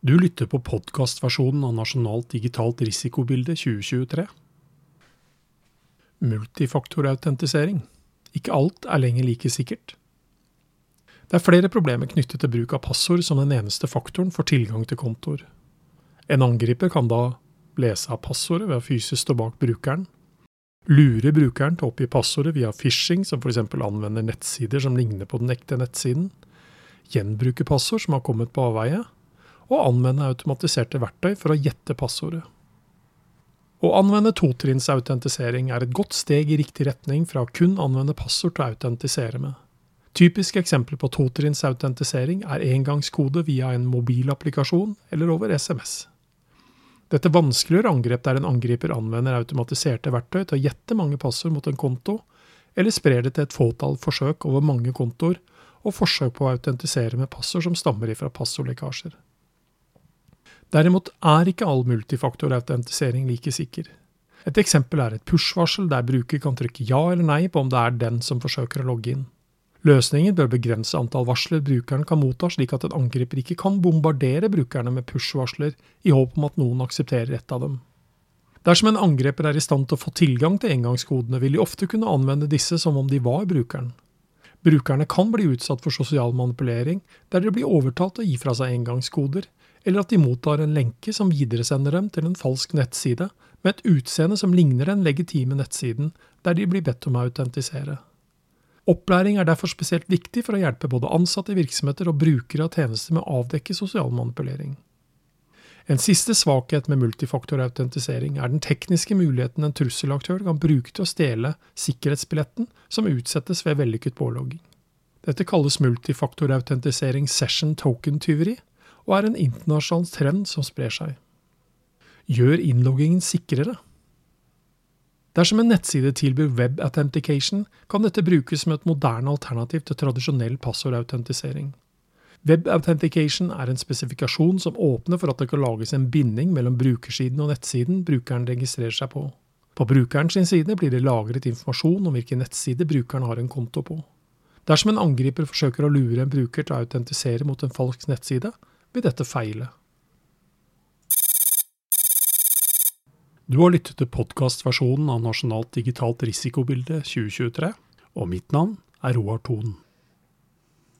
Du lytter på podkastversjonen av Nasjonalt digitalt risikobilde 2023. Multifaktorautentisering. Ikke alt er lenger like sikkert. Det er flere problemer knyttet til bruk av passord som den eneste faktoren for tilgang til kontoer. En angriper kan da lese av passordet ved å fysisk stå bak brukeren, lure brukeren til å oppgi passordet via phishing, som f.eks. anvender nettsider som ligner på den ekte nettsiden, gjenbruke passord som har kommet på avveie, og anvende automatiserte verktøy for å gjette passordet. Å anvende totrinnsautentisering er et godt steg i riktig retning fra å kun anvende passord til å autentisere med. Typiske eksempler på totrinnsautentisering er engangskode via en mobilapplikasjon eller over SMS. Dette vanskeliggjør angrep der en angriper anvender automatiserte verktøy til å gjette mange passord mot en konto, eller sprer det til et fåtall forsøk over mange kontoer, og forsøk på å autentisere med passord som stammer ifra passordlekkasjer. Derimot er ikke all multifaktorautentisering like sikker. Et eksempel er et push-varsel der bruker kan trykke ja eller nei på om det er den som forsøker å logge inn. Løsningen bør begrense antall varsler brukeren kan motta, slik at en angriper ikke kan bombardere brukerne med push-varsler i håp om at noen aksepterer ett av dem. Dersom en angreper er i stand til å få tilgang til engangskodene, vil de ofte kunne anvende disse som om de var brukeren. Brukerne kan bli utsatt for sosial manipulering, der de blir overtalt til å gi fra seg engangskoder, eller at de mottar en lenke som videresender dem til en falsk nettside med et utseende som ligner den legitime nettsiden der de blir bedt om å autentisere. Opplæring er derfor spesielt viktig for å hjelpe både ansatte i virksomheter og brukere av tjenester med å avdekke sosial manipulering. En siste svakhet med multifaktorautentisering er den tekniske muligheten en trusselaktør kan bruke til å stjele sikkerhetsbilletten som utsettes ved vellykket pålogging. Dette kalles multifaktorautentisering session token-tyveri, og er en internasjonal trend som sprer seg. Gjør innloggingen sikrere. Dersom en nettside tilbyr web authentication, kan dette brukes som et moderne alternativ til tradisjonell passordautentisering. Web authentication er en spesifikasjon som åpner for at det kan lages en binding mellom brukersiden og nettsiden brukeren registrerer seg på. På brukerens side blir det lagret informasjon om hvilken nettside brukeren har en konto på. Dersom en angriper forsøker å lure en bruker til å autentisere mot en falsk nettside, vil dette feile. Du har lyttet til podkastversjonen av Nasjonalt digitalt risikobilde 2023, og mitt navn er Roar Thon.